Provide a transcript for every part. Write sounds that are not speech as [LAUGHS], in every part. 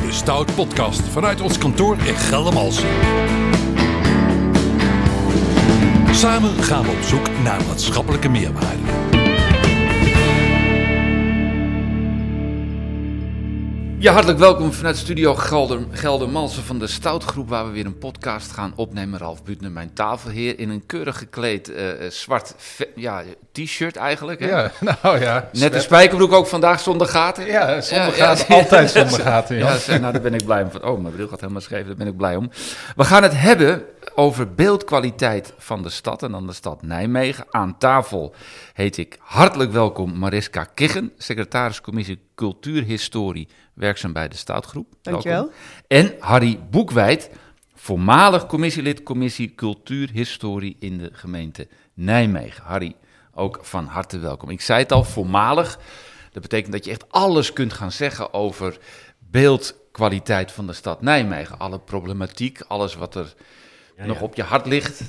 bij de Stout Podcast vanuit ons kantoor in Geldermalsen. Samen gaan we op zoek naar maatschappelijke meerwaarde. Ja, hartelijk welkom vanuit studio Gelder, Geldermalsen van de Stoutgroep, waar we weer een podcast gaan opnemen. Ralf Butner, mijn tafelheer, in een keurig gekleed eh, eh, zwart ja, t-shirt eigenlijk. Hè? Ja, [LAUGHS] nou ja. Net een spijkerbroek ook vandaag zonder gaten. Ja, zonder Ja, ja. gaten. Altijd zonder gaten, [LAUGHS] Ja, nou, daar ben ik blij om. Oh, mijn bril gaat helemaal scheef, daar ben ik blij om. We gaan het hebben over beeldkwaliteit van de stad en dan de stad Nijmegen. Aan tafel heet ik hartelijk welkom Mariska Kiggen, secretariscommissie Cultuurhistorie, werkzaam bij de Stoutgroep. Dankjewel. Welkom. En Harry Boekwijd, voormalig commissielid commissie Cultuurhistorie in de gemeente Nijmegen. Harry, ook van harte welkom. Ik zei het al, voormalig. Dat betekent dat je echt alles kunt gaan zeggen over beeldkwaliteit van de stad Nijmegen. Alle problematiek, alles wat er nog op je hart ligt.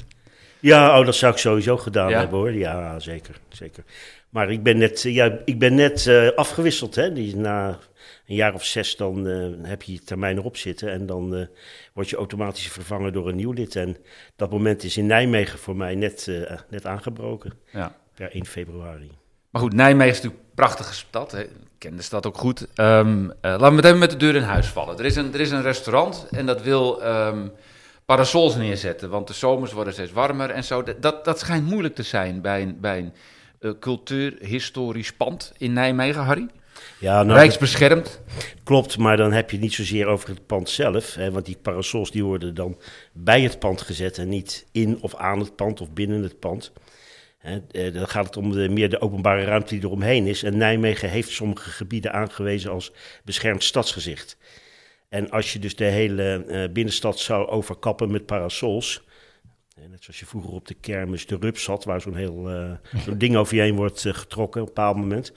Ja, oh, dat zou ik sowieso gedaan hebben hoor. Ja, zeker, zeker. Maar ik ben net, ja, ik ben net eh, afgewisseld. Hè? Die, na een jaar of zes dan eh, heb je je termijn erop zitten. En dan eh, word je automatisch vervangen door een nieuw lid. En dat moment is in Nijmegen voor mij net, net aangebroken. Ja. Per 1 februari. Maar goed, Nijmegen is natuurlijk een prachtige stad. Hè. Ik ken de stad ook goed. Ehm, eh, laten we meteen met de deur in huis vallen. Er is een, er is een restaurant en dat wil ehm, parasols neerzetten. Want de zomers worden steeds warmer en zo. Dat- Dat, schijnt moeilijk te zijn bij een, bij een eh, cultuurhistorisch pand in Nijmegen, Harry. Ja, nou, Rijksbeschermd. Klopt, maar dan heb je het niet zozeer over het pand zelf. Hè, want die parasols die worden dan bij het pand gezet en niet in of aan het pand of binnen het pand. Hè, eh, dan gaat het om de, meer de openbare ruimte die eromheen is. En Nijmegen heeft sommige gebieden aangewezen als beschermd stadsgezicht. En als je dus de hele eh, binnenstad zou overkappen met parasols... Net zoals je vroeger op de kermis de rups had, waar zo'n heel eh, [LAUGHS] zo'n ding over je heen wordt eh, getrokken op een bepaald moment.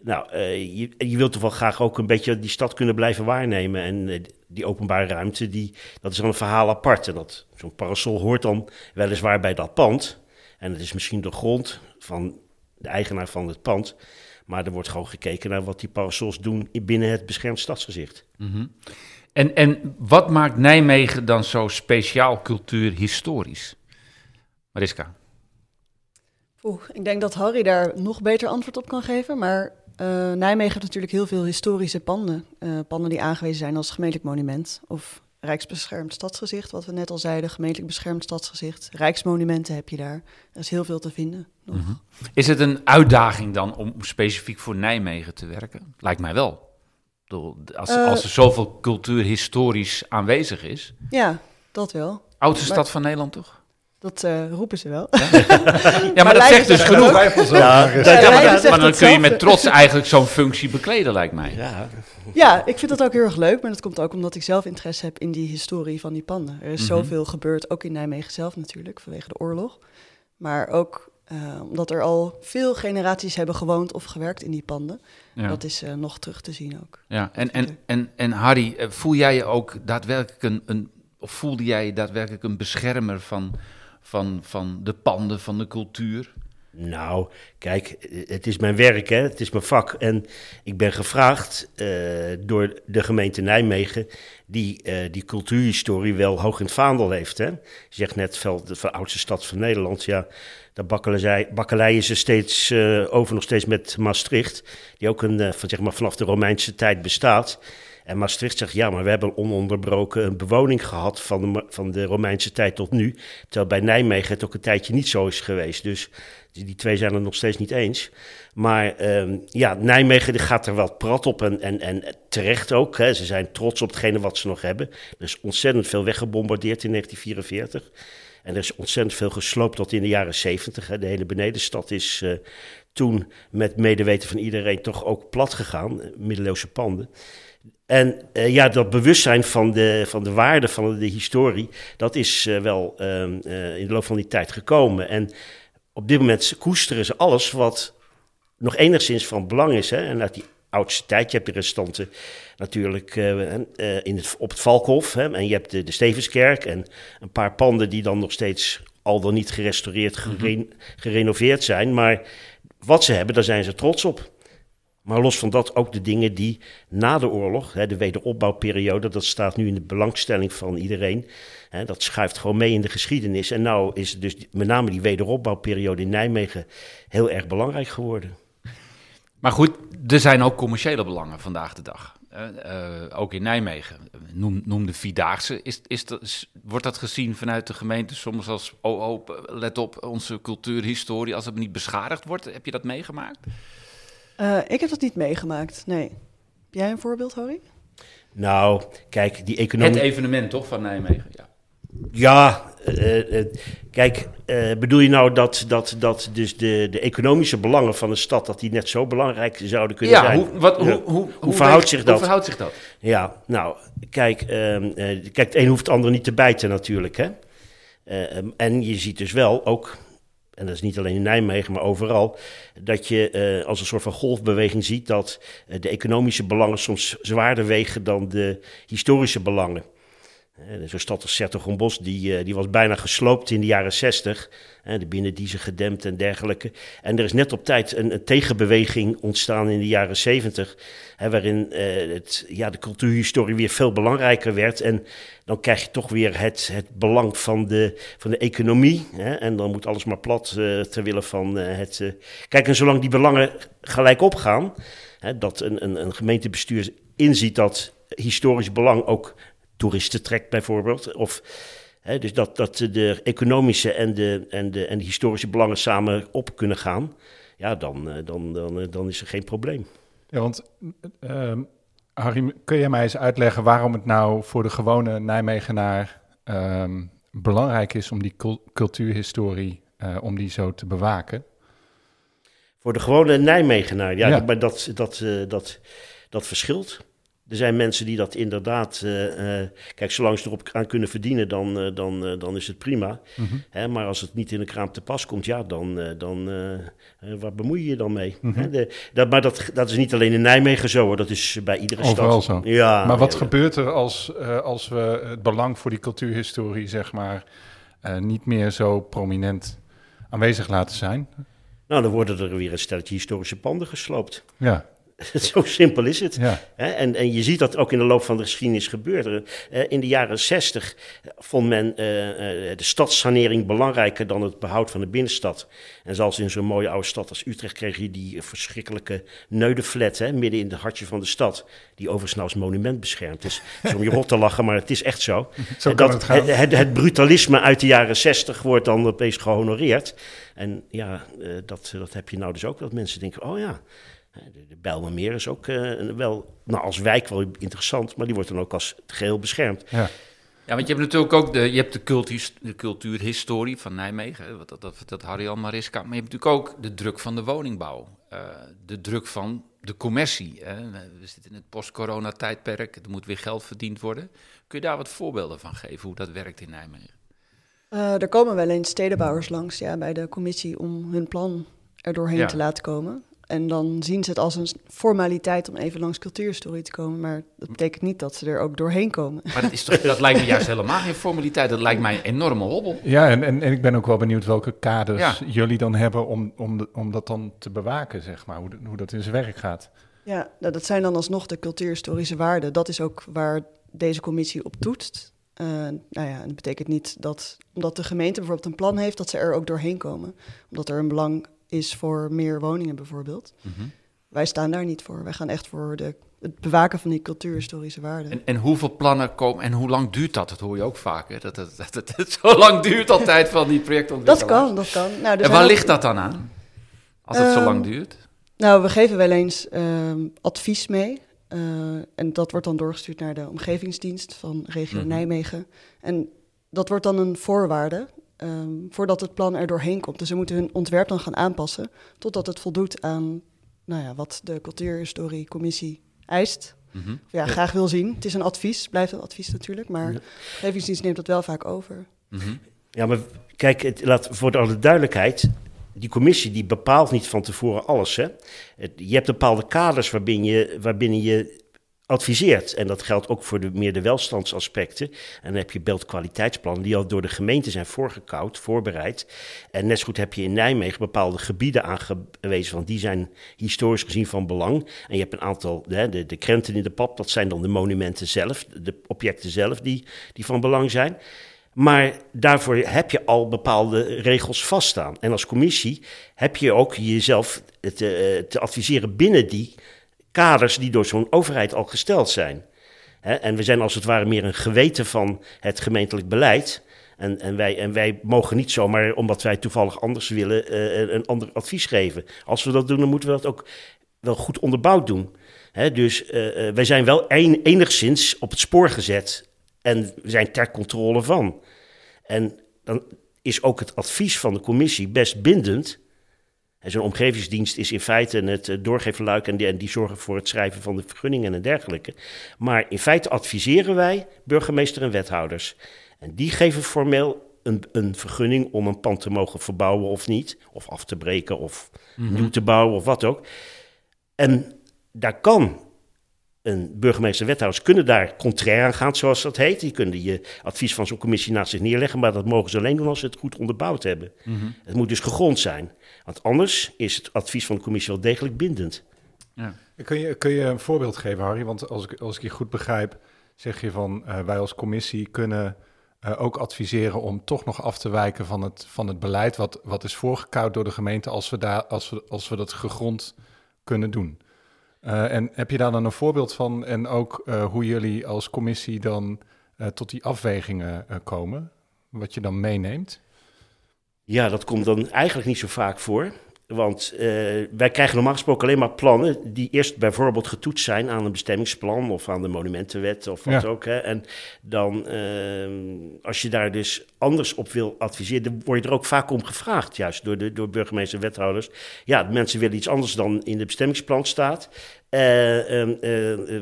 Nou, je, je wilt toch wel graag ook een beetje die stad kunnen blijven waarnemen. En die openbare ruimte, die, dat is dan een verhaal apart. En dat, zo'n parasol hoort dan weliswaar bij dat pand. En het is misschien de grond van de eigenaar van het pand. Maar er wordt gewoon gekeken naar wat die parasols doen in- binnen het beschermd stadsgezicht. En, en wat maakt Nijmegen dan zo speciaal cultuurhistorisch? Mariska. Oeh, ik denk dat Harry daar nog beter antwoord op kan geven. Maar eh, Nijmegen heeft natuurlijk heel veel historische panden. Eh, panden die aangewezen zijn als gemeentelijk monument. Of Rijksbeschermd stadsgezicht, wat we net al zeiden. Gemeentelijk beschermd stadsgezicht. Rijksmonumenten heb je daar. Er is heel veel te vinden. Nog. Is het een uitdaging dan om specifiek voor Nijmegen te werken? Lijkt mij wel. Ik bedoel, Als, Eh, als er zoveel cultuur historisch aanwezig is. Ja, dat wel. Oudste Maar- stad van Nederland, toch? Dat eh, roepen ze wel. Ja, [LAUGHS] maar, dat zegt dus genoeg. Ja, Ja, maar, dan- zegt maar dan kun je met trots eigenlijk zo'n functie bekleden, lijkt mij. Ja, Ja, ik vind dat ook heel erg leuk. Maar dat komt ook omdat ik zelf interesse heb in die historie van die panden. Er is Mhm. zoveel gebeurd, ook in Nijmegen zelf natuurlijk, vanwege de oorlog. Maar ook eh, omdat er al veel generaties hebben gewoond of gewerkt in die panden. Ja. Dat is eh, nog terug te zien ook. Ja, en, en, en, en Harry, eh, voel jij je ook daadwerkelijk een, een of voelde jij je daadwerkelijk een beschermer van, van, van de panden, van de cultuur? Nou, kijk, eh, het is mijn werk, hè? het is mijn vak. En ik ben gevraagd eh, door de gemeente Nijmegen, die die, die cultuurhistorie wel hoog in het vaandel heeft. Hè? Je zegt net, veel, de oudste stad van Nederland, ja, daar bakkeleien, ze steeds eh, over, nog steeds met Maastricht, die ook een, eh, van, zeg maar, vanaf de Romeinse tijd bestaat. En Maastricht zegt, ja, maar we hebben ononderbroken een bewoning gehad van de, van de Romeinse tijd tot nu. Terwijl bij Nijmegen het ook een tijdje niet zo is geweest. Dus die twee zijn het nog steeds niet eens. Maar ehm, ja, Nijmegen gaat er wel prat op en, en, en terecht ook. Hè. Ze zijn trots op hetgene wat ze nog hebben. Er is ontzettend veel weggebombardeerd in 1944. En er is ontzettend veel gesloopt tot in de jaren 70. Hè. De hele benedenstad is eh, toen met medeweten van iedereen toch ook plat gegaan. eh, Middeleeuwse panden. En eh, ja, dat bewustzijn van de, van de waarde van de historie, dat is wel ehm, eh, in de loop van die tijd gekomen. En op dit moment koesteren ze alles wat nog enigszins van belang is. Hè? En uit die oudste tijd, je hebt de restanten natuurlijk eh, eh, in het, op het Valkhof. Hè? En je hebt de, de Stevenskerk en een paar panden die dan nog steeds al dan niet gerestaureerd, gere- gerenoveerd zijn. Maar wat ze hebben, daar zijn ze trots op. Maar los van dat ook de dingen die na de oorlog, hè, de wederopbouwperiode, dat staat nu in de belangstelling van iedereen. Hè, dat schuift gewoon mee in de geschiedenis. En nou is dus met name die wederopbouwperiode in Nijmegen heel erg belangrijk geworden. Maar goed, er zijn ook commerciële belangen vandaag de dag. Uh, ook in Nijmegen. Noem, noem de Vierdaagse. Is, is dat, wordt dat gezien vanuit de gemeente soms als... Oh, oh, let op, onze cultuur, historie, als het niet beschadigd wordt? Heb je dat meegemaakt? Uh, ik heb dat niet meegemaakt, nee. Heb jij een voorbeeld, Harry? Nou, kijk, die economie... Het evenement toch van Nijmegen, ja. Ja, uh, uh, kijk, bedoel je nou dat, dat, dat dus de, de economische belangen van een stad... dat die net zo belangrijk zouden kunnen ja, zijn? Hoe, wat, hoe, hoe, hoe, verhoudt zich dat? Hoe verhoudt zich dat? Ja, nou, kijk, ehm, kijk het een hoeft het ander niet te bijten natuurlijk, hè. Ehm, en je ziet dus wel ook en dat is niet alleen in Nijmegen, maar overal, dat je uh, als een soort van golfbeweging ziet dat uh, de economische belangen soms zwaarder wegen dan de historische belangen. Zo'n stad als Sertogenbos, die, die was bijna gesloopt in de jaren zestig. De binnendiezen gedempt en dergelijke. En er is net op tijd een, een tegenbeweging ontstaan in de jaren zeventig. Waarin het, ja, de cultuurhistorie weer veel belangrijker werd. En dan krijg je toch weer het, het belang van de, van de economie. Hè? En dan moet alles maar plat uh, ter van het. Uh... Kijk, en zolang die belangen gelijk opgaan, hè, dat een, een, een gemeentebestuur inziet dat historisch belang ook toeristen trekt, bijvoorbeeld. Of, hè, dus dat, dat de economische en de, en, de, en de historische belangen samen op kunnen gaan. Ja, dan, dan, dan, dan is er geen probleem. Ja, want ehm, Harry, kun jij mij eens uitleggen waarom het nou voor de gewone Nijmegenaar um, belangrijk is om die cultuurhistorie, uh, om die zo te bewaken? Voor de gewone Nijmegenaar, ja, ja. maar dat, dat, uh, dat, dat verschilt. Er zijn mensen die dat inderdaad. Uh, uh, kijk, zolang ze erop aan kunnen verdienen, dan, uh, dan, dan is het prima. Mm -hmm. Hè, maar als het niet in de kraam te pas komt, ja, dan. dan waar bemoei je je dan mee? Mm -hmm. de, dat, maar dat, dat is niet alleen in Nijmegen zo, hoor. dat is bij iedere Overal stad. zo. Ja, maar wat ja, gebeurt er als, als we het belang voor die cultuurhistorie, zeg maar, niet meer zo prominent aanwezig laten zijn? Nou, dan worden er weer een stelletje historische panden gesloopt. Ja. [LAUGHS] Zo simpel is het. Ja. En, en je ziet dat ook in de loop van de geschiedenis gebeuren. In de jaren zestig vond men de stadssanering belangrijker dan het behoud van de binnenstad. En zelfs in zo'n mooie oude stad als Utrecht kreeg je die verschrikkelijke Neudenflat, hè, midden in het hartje van de stad. Die overigens nou als monument beschermd is. Is om je rot te lachen, maar het is echt zo. [LAUGHS] zo dat, het, gaan. Het, het, brutalisme uit de jaren zestig wordt dan opeens gehonoreerd. En ja, dat, dat heb je nou dus ook, dat mensen denken, oh ja... De, de Bijlmermeer is ook uh, wel, nou als wijk wel interessant, maar die wordt dan ook als geheel beschermd. Ja. Ja, want je hebt natuurlijk ook de, je hebt de, cultuur, de cultuurhistorie van Nijmegen, dat, dat, dat Harry al Mariska, maar je hebt natuurlijk ook de druk van de woningbouw, uh, de druk van de commercie. Hè. We zitten in het post-corona-tijdperk, er moet weer geld verdiend worden. Kun je daar wat voorbeelden van geven, hoe dat werkt in Nijmegen? Uh, er komen wel eens stedenbouwers langs ja, bij de commissie om hun plan er doorheen ja. te laten komen. En dan zien ze het als een formaliteit om even langs cultuurhistorie te komen. Maar dat betekent niet dat ze er ook doorheen komen. Maar dat, is toch, dat lijkt me juist helemaal geen formaliteit. Dat lijkt mij een enorme hobbel. Ja, en, en, en ik ben ook wel benieuwd welke kaders ja. jullie dan hebben om, om, de, om dat dan te bewaken, zeg maar. Hoe, de, hoe dat in zijn werk gaat. Ja, nou, dat zijn dan alsnog de cultuurhistorische waarden. Dat is ook waar deze commissie op toetst. Uh, nou ja, dat betekent niet dat, omdat de gemeente bijvoorbeeld een plan heeft, dat ze er ook doorheen komen. Omdat er een belang is voor meer woningen bijvoorbeeld. Mm -hmm. Wij staan daar niet voor. Wij gaan echt voor de, het bewaken van die cultuurhistorische waarden. En, en hoeveel plannen komen en hoe lang duurt dat? Dat hoor je ook vaker. Dat het, dat het, het zo lang duurt altijd van die projectontwikkelaars. Dat kan, dat kan. Nou, en waar ligt dat dan aan? Als het um, zo lang duurt? Nou, we geven wel eens uh, advies mee. Uh, en dat wordt dan doorgestuurd naar de omgevingsdienst van regio mm -hmm. Nijmegen. En dat wordt dan een voorwaarde um, voordat het plan er doorheen komt. Dus ze moeten hun ontwerp dan gaan aanpassen totdat het voldoet aan nou ja, wat de cultuurhistoriecommissie eist. Mm -hmm. ja, ja, graag wil zien. Het is een advies, blijft een advies natuurlijk, maar de ja. neemt dat wel vaak over. Mm -hmm. Ja, maar kijk, het, laat, voor alle duidelijkheid, die commissie die bepaalt niet van tevoren alles. Hè? Je hebt bepaalde kaders waarbinnen je, waarbinnen je adviseert. En dat geldt ook voor de, meer de welstandsaspecten. En dan heb je beeldkwaliteitsplannen die al door de gemeente zijn voorgekoud, voorbereid. En net zo goed heb je in Nijmegen bepaalde gebieden aangewezen, want die zijn historisch gezien van belang. En je hebt een aantal, de, de, krenten in de pap, dat zijn dan de monumenten zelf, de objecten zelf die, die van belang zijn. Maar daarvoor heb je al bepaalde regels vaststaan. En als commissie heb je ook jezelf te, te adviseren binnen die kaders die door zo'n overheid al gesteld zijn. en we zijn als het ware meer een geweten van het gemeentelijk beleid. En, en, wij, en wij mogen niet zomaar, omdat wij toevallig anders willen, uh, een ander advies geven. Als we dat doen, dan moeten we dat ook wel goed onderbouwd doen. dus uh, wij zijn wel enigszins op het spoor gezet en we zijn ter controle van. En dan is ook het advies van de commissie best bindend. En zo'n omgevingsdienst is in feite het eh, doorgeefluik en die, en die zorgen voor het schrijven van de vergunningen en dergelijke. Maar in feite adviseren wij burgemeester en wethouders. En die geven formeel een, een vergunning om een pand te mogen verbouwen of niet. Of af te breken of mhm. nieuw te bouwen of wat ook. En daar kan een burgemeester wethouders kunnen daar contrair aan gaan, zoals dat heet. Die kunnen je advies van zo'n commissie naast zich neerleggen, maar dat mogen ze alleen doen als ze het goed onderbouwd hebben. Mhm. Het moet dus gegrond zijn. Want anders is het advies van de commissie wel degelijk bindend. Ja. Kun, je, kun je een voorbeeld geven, Harry? Want als ik, als ik je goed begrijp, zeg je van uh, wij als commissie kunnen uh, ook adviseren om toch nog af te wijken van het, van het beleid wat, wat is voorgekoud door de gemeente als we, daar, als, we, als we dat gegrond kunnen doen. Uh, en heb je daar dan een voorbeeld van en ook hoe jullie als commissie dan tot die afwegingen komen, wat je dan meeneemt? Ja, dat komt dan eigenlijk niet zo vaak voor. Want uh, wij krijgen normaal gesproken alleen maar plannen die eerst bijvoorbeeld getoetst zijn aan een bestemmingsplan of aan de monumentenwet of wat ook. Hè. En dan, uh, als je daar dus anders op wil adviseren, dan word je er ook vaak om gevraagd, juist door, de, door burgemeester en wethouders. Ja, mensen willen iets anders dan in de bestemmingsplan staat. Uh,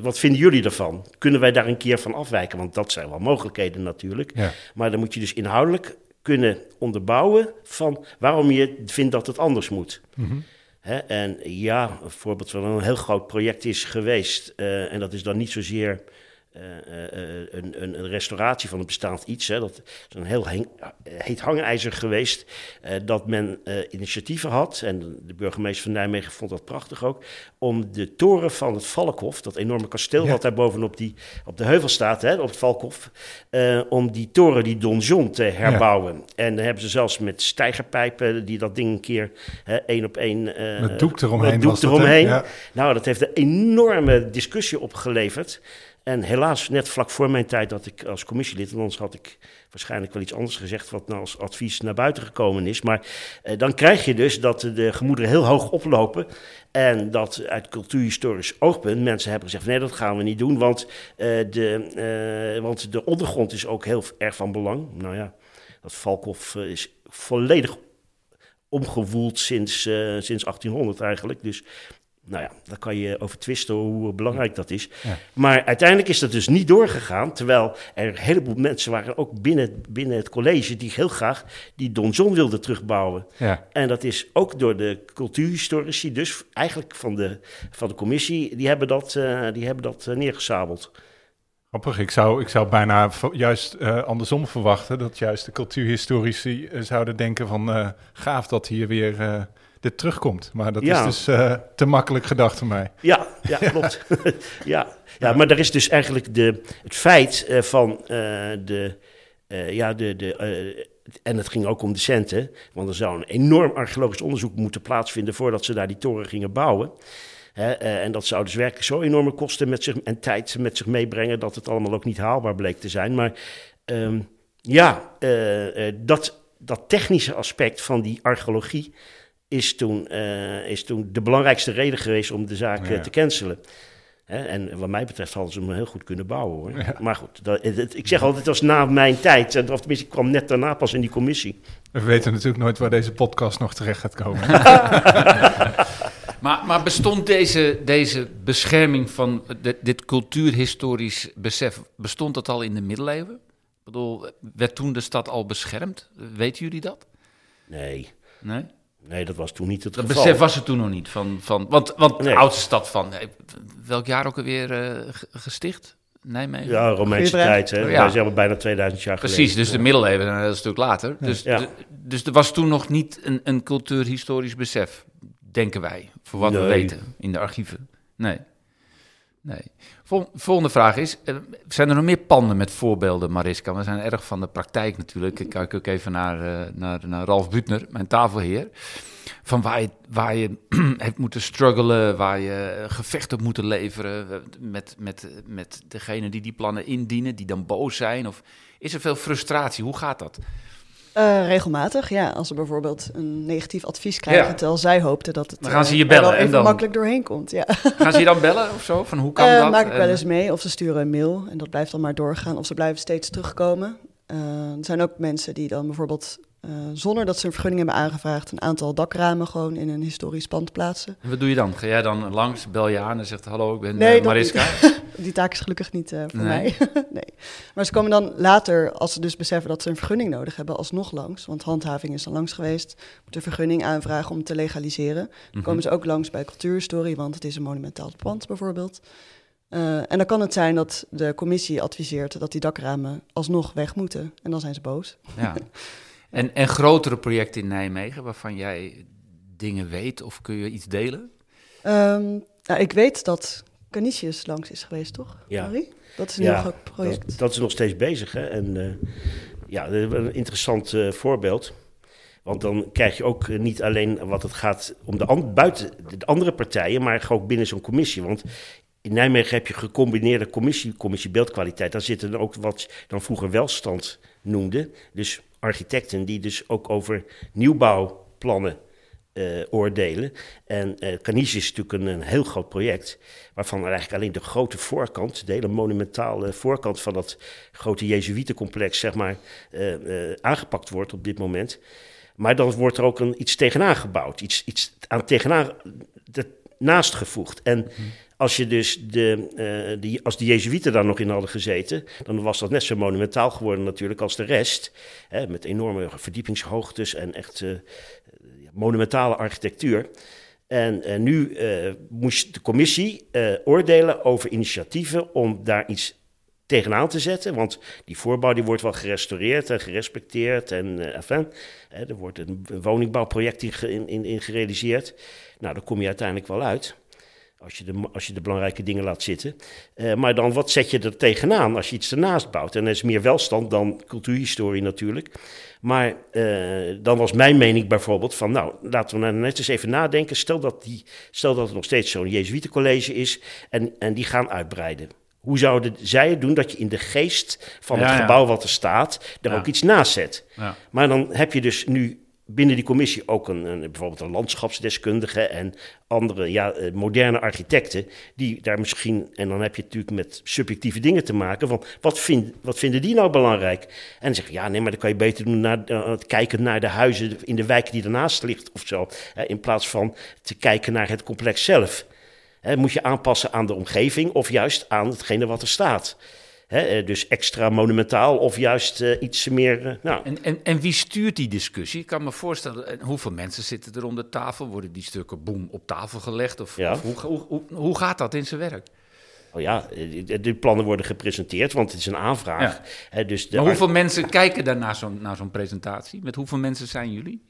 wat vinden jullie ervan? Kunnen wij daar een keer van afwijken? Want dat zijn wel mogelijkheden natuurlijk. Ja. Maar dan moet je dus inhoudelijk kunnen onderbouwen van waarom je vindt dat het anders moet. Mhm. en ja, een voorbeeld van een heel groot project is geweest, uh, en dat is dan niet zozeer een, een, restauratie van een bestaand iets. Hè. Dat is een heel heet hangijzer geweest. Dat men initiatieven had, en de burgemeester van Nijmegen vond dat prachtig ook, om de toren van het Valkhof, dat enorme kasteel wat daar bovenop die, op de heuvel staat, hè, op het Valkhof, om die toren, die donjon, te herbouwen. En dan hebben ze zelfs met stijgerpijpen die dat ding een keer één op één... met doek eromheen. Met doek eromheen. Nou, dat heeft een enorme discussie opgeleverd. En helaas, net vlak voor mijn tijd dat ik als commissielid, anders had ik waarschijnlijk wel iets anders gezegd wat nou als advies naar buiten gekomen is. Maar eh, dan krijg je dus dat de gemoederen heel hoog oplopen. En dat uit cultuurhistorisch oogpunt mensen hebben gezegd: nee, dat gaan we niet doen, want, uh, de, uh, want de ondergrond is ook heel erg van belang. Nou ja, dat Valkhof is volledig omgewoeld sinds, sinds 1800 eigenlijk. Dus nou ja, daar kan je over twisten hoe belangrijk dat is. Maar uiteindelijk is dat dus niet doorgegaan. Terwijl er een heleboel mensen waren, ook binnen, binnen het college, die heel graag die donjon wilden terugbouwen. Ja. En dat is ook door de cultuurhistorici, dus eigenlijk van de, van de commissie, die hebben dat, uh, die hebben dat uh, neergesabeld. Grappig, ik zou, ik zou bijna juist uh, andersom verwachten. Dat juist de cultuurhistorici zouden denken van gaaf dat hier weer dit terugkomt. Maar dat is dus uh, te makkelijk gedacht voor mij. Ja, [LAUGHS] ja klopt. ja, ja, maar er is dus eigenlijk de, het feit uh, van uh, de, ja, de, de en het ging ook om de centen, want er zou een enorm archeologisch onderzoek moeten plaatsvinden voordat ze daar die toren gingen bouwen. Hè, en dat zou dus werkelijk zo enorme kosten met zich, en tijd met zich meebrengen dat het allemaal ook niet haalbaar bleek te zijn. Maar um, ja, dat, dat technische aspect van die archeologie, is toen, uh, is toen de belangrijkste reden geweest om de zaak eh, te cancelen. Hè? En wat mij betreft hadden ze hem heel goed kunnen bouwen hoor. Maar goed, dat, ik zeg altijd, het was na mijn tijd. Of tenminste, ik kwam net daarna pas in die commissie. We weten natuurlijk nooit waar deze podcast nog terecht gaat komen. [LAUGHS] [LAUGHS] maar, maar, bestond deze, deze bescherming van dit cultuurhistorisch besef, bestond dat al in de middeleeuwen? Ik bedoel, werd toen de stad al beschermd? Weten jullie dat? Nee. Nee? Nee, dat was toen niet het Dat geval. besef was er toen nog niet. Van, van, want want de Nee. oudste stad van... eh, Welk jaar ook alweer eh, g- gesticht? Nijmegen? Ja, Romeinse tijd. Hè? Ja. Wij bijna 2000 jaar Precies, geleden. dus de middeleeuwen zijn een heel stuk later. Dus, Ja. de- dus er was toen nog niet een, een cultuurhistorisch besef, denken wij, voor wat we weten in de archieven. Nee. nee. Vol- volgende vraag is, eh, zijn er nog meer panden met voorbeelden, Mariska? We zijn erg van de praktijk natuurlijk. Ik kijk ook even naar, eh, naar, naar Ralf Butner, mijn tafelheer. Van waar je, waar je [CLEARS THROAT] hebt moeten struggelen, waar je gevecht op moeten leveren eh, met, met, met degene die die plannen indienen, die dan boos zijn. Of is er veel frustratie? Hoe gaat dat? Eh, regelmatig, ja. Als ze bijvoorbeeld een negatief advies krijgen, Ja. terwijl zij hoopten dat het Dan gaan ze eh, je bellen en dan- makkelijk doorheen komt. Ja. Gaan ze je dan [LAUGHS] bellen of zo? Van hoe kan Eh, dat? maak ik wel En- eens mee, of ze sturen een mail en dat blijft dan maar doorgaan, of ze blijven steeds terugkomen. Eh, er zijn ook mensen die dan bijvoorbeeld, eh, zonder dat ze een vergunning hebben aangevraagd, een aantal dakramen gewoon in een historisch pand plaatsen. En Wat doe je dan? Ga jij dan langs, bel je aan en zegt hallo, ik ben Nee, eh, Mariska? [LAUGHS] Die taak is gelukkig niet voor Nee. mij. [LAUGHS] nee. Maar ze komen dan later, als ze dus beseffen dat ze een vergunning nodig hebben, alsnog langs. Want handhaving is dan langs geweest. Moet een vergunning aanvragen om te legaliseren. Dan Mhm. komen ze ook langs bij cultuurhistorie, want het is een monumentaal pand bijvoorbeeld. Eh, en dan kan het zijn dat de commissie adviseert dat die dakramen alsnog weg moeten. En dan zijn ze boos. Ja. [LAUGHS] En, en grotere projecten in Nijmegen waarvan jij dingen weet of kun je iets delen? Ehm, nou, ik weet dat Canisius langs is geweest, toch? Ja. Dat is een Ja, heel groot project. Dat, dat is nog steeds bezig. Hè? En eh, ja, dat is een interessant eh, voorbeeld. Want dan krijg je ook niet alleen wat het gaat om de, an- buiten de andere partijen, maar ook binnen zo'n commissie. Want in Nijmegen heb je gecombineerde commissie, commissie beeldkwaliteit. Daar zitten ook wat dan vroeger welstand noemde. Dus architecten die dus ook over nieuwbouwplannen eh, oordelen. En Canisius is natuurlijk een, heel groot project, waarvan er eigenlijk alleen de grote voorkant, de hele monumentale voorkant van dat grote Jezuïetencomplex, zeg maar, eh, aangepakt wordt op dit moment. Maar dan wordt er ook een, iets tegenaan gebouwd, iets, iets aan tegenaan naast gevoegd. En als je dus de, eh, die, als de Jezuïeten daar nog in hadden gezeten, dan was dat net zo monumentaal geworden natuurlijk als de rest. Hè, met enorme verdiepingshoogtes en echt eh, monumentale architectuur. En eh, nu eh, moest de commissie eh, oordelen over initiatieven om daar iets tegenaan te zetten. Want die voorbouw die wordt wel gerestaureerd en gerespecteerd. En eh, enfin, hè, er wordt een, een woningbouwproject in, in, in gerealiseerd. Nou, daar kom je uiteindelijk wel uit. Als je, de, als je de belangrijke dingen laat zitten. Eh, maar dan, wat zet je er tegenaan als je iets ernaast bouwt? En er is meer welstand dan cultuurhistorie natuurlijk. Maar eh, dan was mijn mening bijvoorbeeld van... nou, laten we nou net eens even nadenken. Stel dat, die, stel dat er nog steeds zo'n Jezuïetencollege is... En, en die gaan uitbreiden. Hoe zouden zij het doen dat je in de geest van het ja. gebouw wat er staat... er Ja. ook iets naast zet? Ja. Maar dan heb je dus nu binnen die commissie ook een, een, bijvoorbeeld een landschapsdeskundige en andere ja, eh, moderne architecten die daar misschien, en dan heb je natuurlijk met subjectieve dingen te maken, van wat, vind, wat vinden die nou belangrijk? En dan zeg je, ja nee, maar dan kan je beter doen naar, het kijken naar de huizen in de wijk die ernaast ligt of zo, in plaats van te kijken naar het complex zelf. Moet je aanpassen aan de omgeving of juist aan hetgene wat er staat. Hè, eh, dus extra monumentaal of juist eh, iets meer. eh, nou, En, en, en wie stuurt die discussie? Ik kan me voorstellen, en hoeveel mensen zitten er om de tafel? Worden die stukken boem op tafel gelegd? Of, Ja. of hoe, hoe, hoe, hoe gaat dat in zijn werk? Oh ja, de, plannen worden gepresenteerd, want het is een aanvraag. Ja. Dus de Maar hoeveel mensen kijken daar naar zo'n naar zo'n presentatie? Met hoeveel mensen zijn jullie?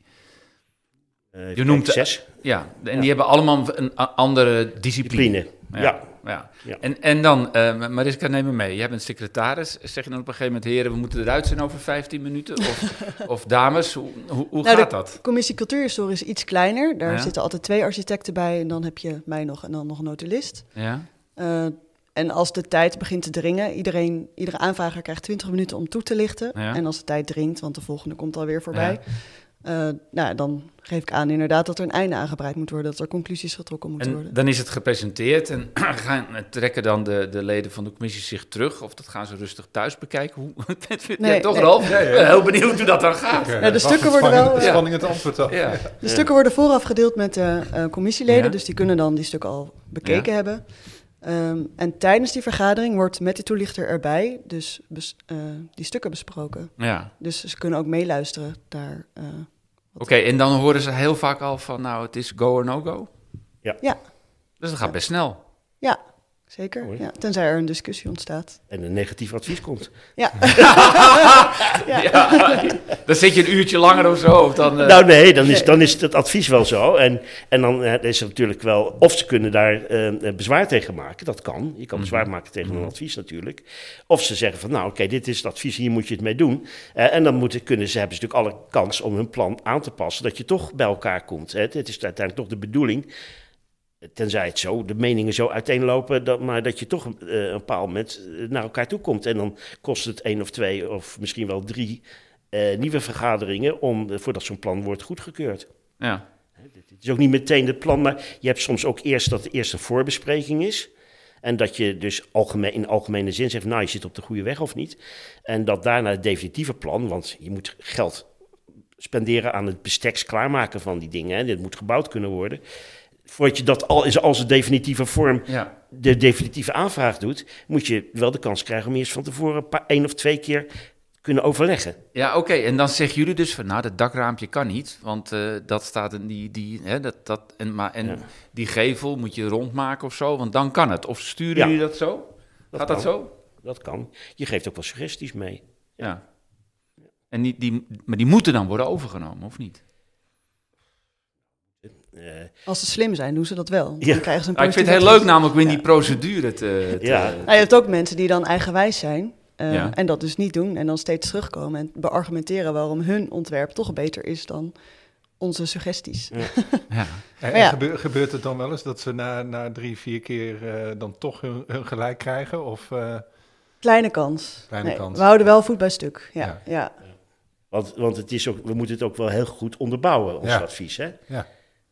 je noemt- zes Ja, en die hebben allemaal een andere discipline. discipline. Ja. ja. Ja. En, en dan, eh Mariska, neem me mee. Jij bent secretaris. Zeg je dan op een gegeven moment, heren, we moeten eruit zijn over 15 minuten? Of, [LAUGHS] of dames, hoe, hoe, hoe Nou, gaat de dat? commissie cultuurhistorie is iets kleiner. Daar Ja. zitten altijd twee architecten bij en dan heb je mij nog en dan nog een notulist. Ja? Eh, en als de tijd begint te dringen, iedereen, iedere aanvrager krijgt 20 minuten om toe te lichten. Ja. En als de tijd dringt, want de volgende komt alweer voorbij, eh, nou, dan geef ik aan inderdaad dat er een einde aangebreid moet worden, dat er conclusies getrokken moeten En worden. dan is het gepresenteerd en [CLEARS THROAT] gaan, trekken dan de, de leden van de commissie zich terug? Of dat gaan ze rustig thuis bekijken? Hoe, [LAUGHS] Nee, ja, toch nee. Ralf? Ben heel benieuwd hoe dat dan gaat. Ja, de stukken worden wel, spanning het antwoord. De stukken worden vooraf gedeeld met de eh, commissieleden, Ja. dus die kunnen dan die stukken al bekeken hebben. Ehm, en tijdens die vergadering wordt met de toelichter erbij dus bes- eh, die stukken besproken. ja. Dus ze kunnen ook meeluisteren daar, eh, Oké, en dan horen ze heel vaak al van, nou, het is go or no go. Ja, Dus dat gaat best snel. ja zeker. Ja, tenzij er een discussie ontstaat. En een negatief advies komt. [LAUGHS] Ja, Ja, dan zit je een uurtje langer of zo. Of dan, eh, Nou nee, dan is, dan is het advies wel zo. En, en dan eh, is er natuurlijk wel, of ze kunnen daar eh, bezwaar tegen maken. Dat kan. Je kan bezwaar maken tegen een advies natuurlijk. Of ze zeggen van nou oké, dit is het advies, hier moet je het mee doen. Eh, en dan moeten, kunnen ze, hebben ze natuurlijk alle kans om hun plan aan te passen. Dat je toch bij elkaar komt. Hè. Het is uiteindelijk toch de bedoeling. Tenzij het zo, de meningen zo uiteenlopen, dat, maar dat je toch eh, een bepaald moment eh, naar elkaar toe komt. En dan kost het één of twee of misschien wel drie eh, nieuwe vergaderingen om, voordat zo'n plan wordt goedgekeurd. ja. Het is ook niet meteen het plan, maar je hebt soms ook eerst dat er eerst een voorbespreking is. En dat je dus algemeen, in algemene zin zegt, nou je zit op de goede weg of niet. En dat daarna het definitieve plan, want je moet geld spenderen aan het besteks klaarmaken van die dingen. Hè. Dit moet gebouwd kunnen worden. Voordat je dat al is als een definitieve vorm ja. de definitieve aanvraag doet, moet je wel de kans krijgen om eerst van tevoren een paar, één of twee keer kunnen overleggen. Ja, oké. En dan zeggen jullie dus van, nou, dat dakraampje kan niet, want eh, dat staat in die, die hè, dat, dat, en, maar, en Ja. die gevel moet je rondmaken of zo, want dan kan het. Of sturen Ja. jullie dat zo? Gaat dat zo? Dat kan. Je geeft ook wel suggesties mee. Ja. En die, die, maar die moeten dan worden overgenomen, of niet? Eh, als ze slim zijn, doen ze dat wel. Dan Ja. krijgen ze een Nou, ik vind het heel leuk namelijk om in die procedure te... te- Ja. Nou, je hebt ook mensen die dan eigenwijs zijn eh, Ja. en dat dus niet doen en dan steeds terugkomen en beargumenteren waarom hun ontwerp toch beter is dan onze suggesties. Ja. [LAUGHS] En, Maar en ja. gebeur- gebeurt het dan wel eens dat ze na, na drie, vier keer eh, dan toch hun, hun gelijk krijgen? Of, eh, Kleine kans. Kleine Nee, kans. We houden wel voet bij stuk. Ja, Ja. ja. Want, want het is ook, we moeten het ook wel heel goed onderbouwen, ons Ja. advies. Hè? ja.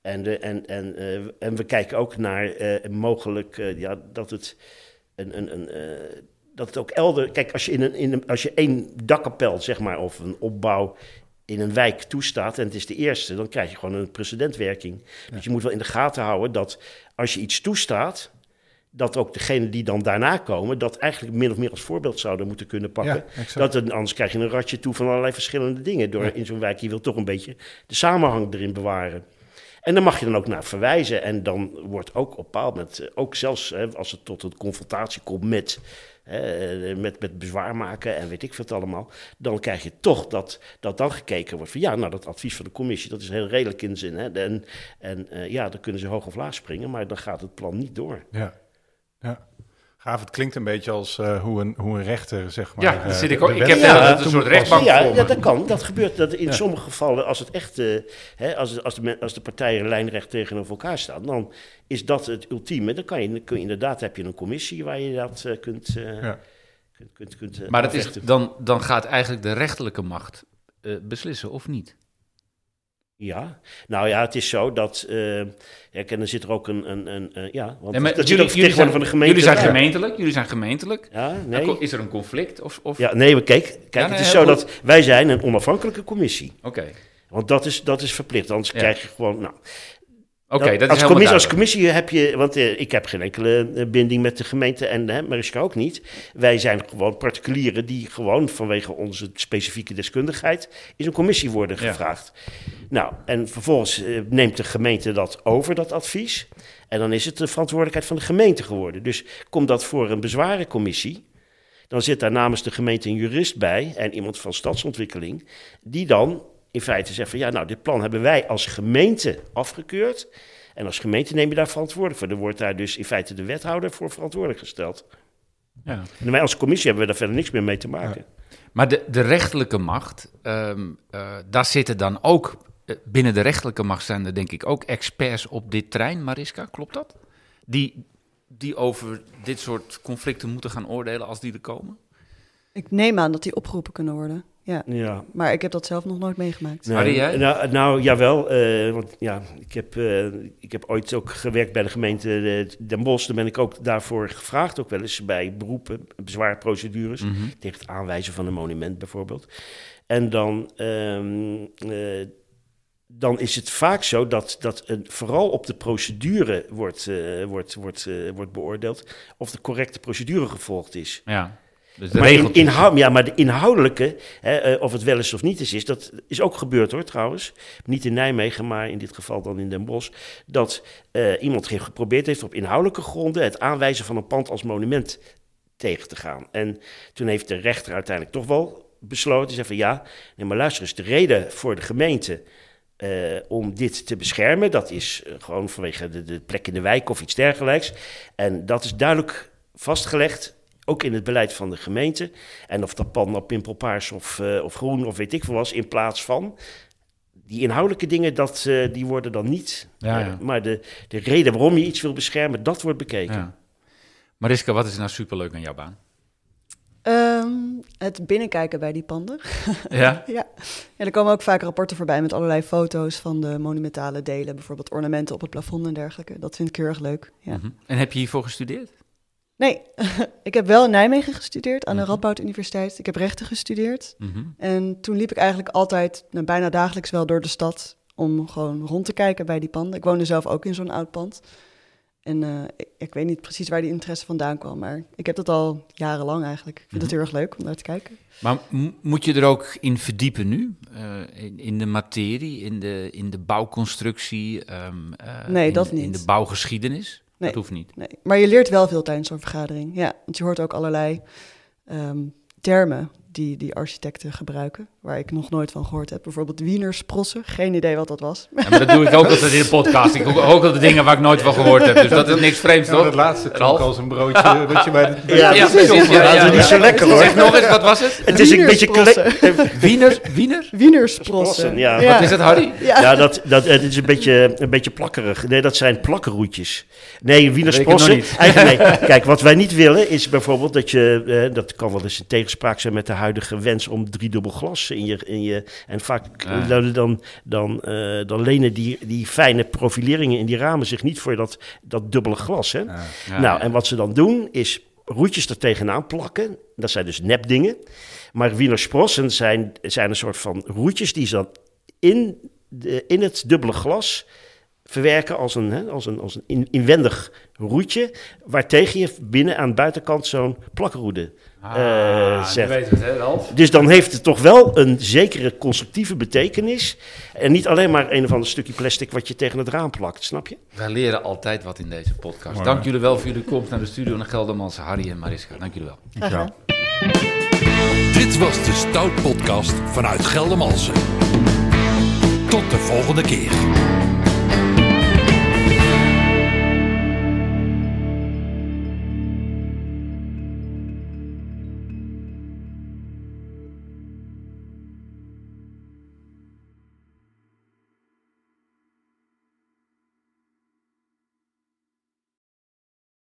En, de, en, en, eh, en we kijken ook naar eh, mogelijk eh, ja, dat het een. een, een dat het ook elder. Kijk, als je, in een, in een, als je één dakkapel, zeg maar, of een opbouw in een wijk toestaat en het is de eerste, dan krijg je gewoon een precedentwerking. Dus je moet wel in de gaten houden dat als je iets toestaat, dat ook degenen die dan daarna komen, dat eigenlijk min of meer als voorbeeld zouden moeten kunnen pakken. Ja, dat het, anders krijg je een ratje toe van allerlei verschillende dingen. Door Ja. in zo'n wijk, je wil toch een beetje de samenhang erin bewaren. En dan mag je dan ook naar verwijzen. En dan wordt ook op bepaald moment, eh, ook zelfs hè, als het tot een confrontatie komt met, eh, met, met bezwaar maken en weet ik veel allemaal, dan krijg je toch dat, dat dan gekeken wordt van ja, nou dat advies van de commissie, dat is heel redelijk in zin. Hè, en en eh, ja, dan kunnen ze hoog of laag springen, maar dan gaat het plan niet door. Ja. ja. Gaaf, het klinkt een beetje als eh, hoe, een, hoe een rechter, zeg maar... Ja, eh, daar zit ik ook- ik heb Ja, net een soort rechtbank Ja, ja, dat kan. Dat gebeurt dat in Ja. sommige gevallen, als het echt, eh, hè, als, als, de, als de partijen lijnrecht tegenover elkaar staan, dan is dat het ultieme. Dan kan je, dan kun je inderdaad, heb je een commissie waar je dat eh, kunt, eh, Ja. kunt, kunt, kunt Maar dat is, dan, dan gaat eigenlijk de rechterlijke macht eh, beslissen, of niet? Ja, nou ja, het is zo dat, eh ja, en dan zit er ook een, een, een eh, ja, want En met- dat ook jullie, zijn, van de gemeente. jullie zijn Ja. gemeentelijk, jullie zijn gemeentelijk. Ja, nee. Is er een conflict? Of, of? Ja, nee, maar kijk, kijk nee, het is zo goed. dat wij zijn een onafhankelijke commissie. Oké, Want dat is, dat is verplicht, anders krijg je gewoon... Nou, oké, Dat- dat is als, helemaal commissie, als commissie heb je, want eh, ik heb geen enkele eh, binding met de gemeente en hè, Mariska ook niet. Wij zijn gewoon particulieren die gewoon vanwege onze specifieke deskundigheid in een commissie worden Ja. gevraagd. Nou, en vervolgens eh, neemt de gemeente dat over, dat advies. En dan is het de verantwoordelijkheid van de gemeente geworden. Dus komt dat voor een bezwarencommissie, dan zit daar namens de gemeente een jurist bij en iemand van stadsontwikkeling, die dan in feite zegt van ja, nou, dit plan hebben wij als gemeente afgekeurd. En als gemeente neem je daar verantwoordelijk voor. Dan wordt daar dus in feite de wethouder voor verantwoordelijk gesteld. Ja. En wij als commissie hebben we daar verder niks meer mee te maken. Maar de, de rechterlijke macht, ehm, eh, daar zitten dan ook, eh, binnen de rechterlijke macht zijn er denk ik ook experts op dit terrein, Mariska, klopt dat? Die, die over dit soort conflicten moeten gaan oordelen als die er komen? Ik neem aan dat die opgeroepen kunnen worden. Ja, Ja. maar ik heb dat zelf nog nooit meegemaakt. Nou, Harry, jij? nou, nou jawel. eh, want ja, ik heb, eh, ik heb ooit ook gewerkt bij de gemeente eh, Den Bosch. Daar ben ik ook daarvoor gevraagd, ook wel eens bij beroepen, bezwaarprocedures. Mhm. tegen het aanwijzen van een monument bijvoorbeeld. En dan, ehm, eh, dan is het vaak zo dat, dat een, vooral op de procedure wordt, eh, wordt, wordt, eh, wordt beoordeeld of de correcte procedure gevolgd is. Ja. Dus de maar, in, regeltjes. inhoud, ja, maar de inhoudelijke, hè, eh, of het wel eens of niet is, is, dat of niet is, is, dat is ook gebeurd hoor trouwens. Niet in Nijmegen, maar in dit geval dan in Den Bosch. Dat eh, iemand geprobeerd heeft op inhoudelijke gronden het aanwijzen van een pand als monument tegen te gaan. En toen heeft de rechter uiteindelijk toch wel besloten, zei van ja, nee, maar luister eens, de reden voor de gemeente eh, om dit te beschermen, dat is gewoon vanwege de, de plek in de wijk of iets dergelijks. En dat is duidelijk vastgelegd, ook in het beleid van de gemeente. En of dat pan nou pimpelpaars of, eh, of groen of weet ik veel was, in plaats van... Die inhoudelijke dingen, dat, eh, die worden dan niet. Ja, eh, ja. maar de, de reden waarom je iets wil beschermen, dat wordt bekeken. Ja. Mariska, wat is nou superleuk aan jouw baan? Ehm, het binnenkijken bij die panden. Ja? [LAUGHS] ja. ja, er komen ook vaak rapporten voorbij met allerlei foto's van de monumentale delen. Bijvoorbeeld ornamenten op het plafond en dergelijke. Dat vind ik heel erg leuk. Ja. Mhm. En heb je hiervoor gestudeerd? Nee, [LAUGHS] ik heb wel in Nijmegen gestudeerd aan de Mhm. Radboud Universiteit. Ik heb rechten gestudeerd. Mhm. En toen liep ik eigenlijk altijd, nou, bijna dagelijks wel door de stad... om gewoon rond te kijken bij die panden. Ik woonde zelf ook in zo'n oud pand. En eh, ik, ik weet niet precies waar die interesse vandaan kwam... maar ik heb dat al jarenlang eigenlijk. Ik vind het Mhm. heel erg leuk om naar te kijken. Maar moet je er ook in verdiepen nu? Eh, in, in de materie, in de, in de bouwconstructie? ehm, eh, Nee, in dat de- In niet. de bouwgeschiedenis? Nee. Dat hoeft niet. Nee, maar je leert wel veel tijdens zo'n vergadering. Ja, want je hoort ook allerlei ehm, termen die die architecten gebruiken, waar ik nog nooit van gehoord heb. Bijvoorbeeld wienersprossen, geen idee wat dat was. Ja, maar dat doe ik ook altijd in de podcast. Ik hoor ook altijd dingen waar ik nooit van gehoord heb. Dus dat is niks vreemds, Ja, toch? dat laatste klonk als een broodje [LAUGHS] wat je bij de... Ja, Ja, precies. precies. Ja, Ja, ja, dat is niet zo lekker hoor. Zeg nog eens, wat was het? Het is een beetje... Wiener? Wiener? Wienersprossen. Ja. Wat is het, Harry? Ja. Ja, dat, dat, het is een beetje, een beetje plakkerig. Nee, dat zijn plakkerroetjes. Nee, wienersprossen. Eigenlijk [LAUGHS] nee. Kijk, wat wij niet willen is bijvoorbeeld dat je... eh, dat kan wel eens in tegenspraak zijn met de huidige wens om driedubbel glas in je... In je en vaak Ah. dan, dan, dan, eh, dan lenen die, die fijne profileringen in die ramen zich niet voor dat, dat dubbele glas. Hè? Ja, nou, ja. en wat ze dan doen is roetjes er tegenaan plakken. Dat zijn dus nepdingen. Maar wienersprossen zijn, zijn een soort van roetjes die ze dan in, de, in het dubbele glas verwerken als een, hè, als een, als een in- inwendig roetje, waartegen je binnen aan de buitenkant zo'n plakroede Ah, eh, je zegt. weet het, hè, Ralf? Dus dan heeft het toch wel een zekere constructieve betekenis. En niet alleen maar een of ander stukje plastic wat je tegen het raam plakt, snap je? Wij leren altijd wat in deze podcast. Mooi, Dank jullie wel voor jullie komst naar de studio naar Geldermans, Harry en Mariska. Dank jullie wel. Dit was de Stout Podcast vanuit Geldermalsen. Tot de volgende keer.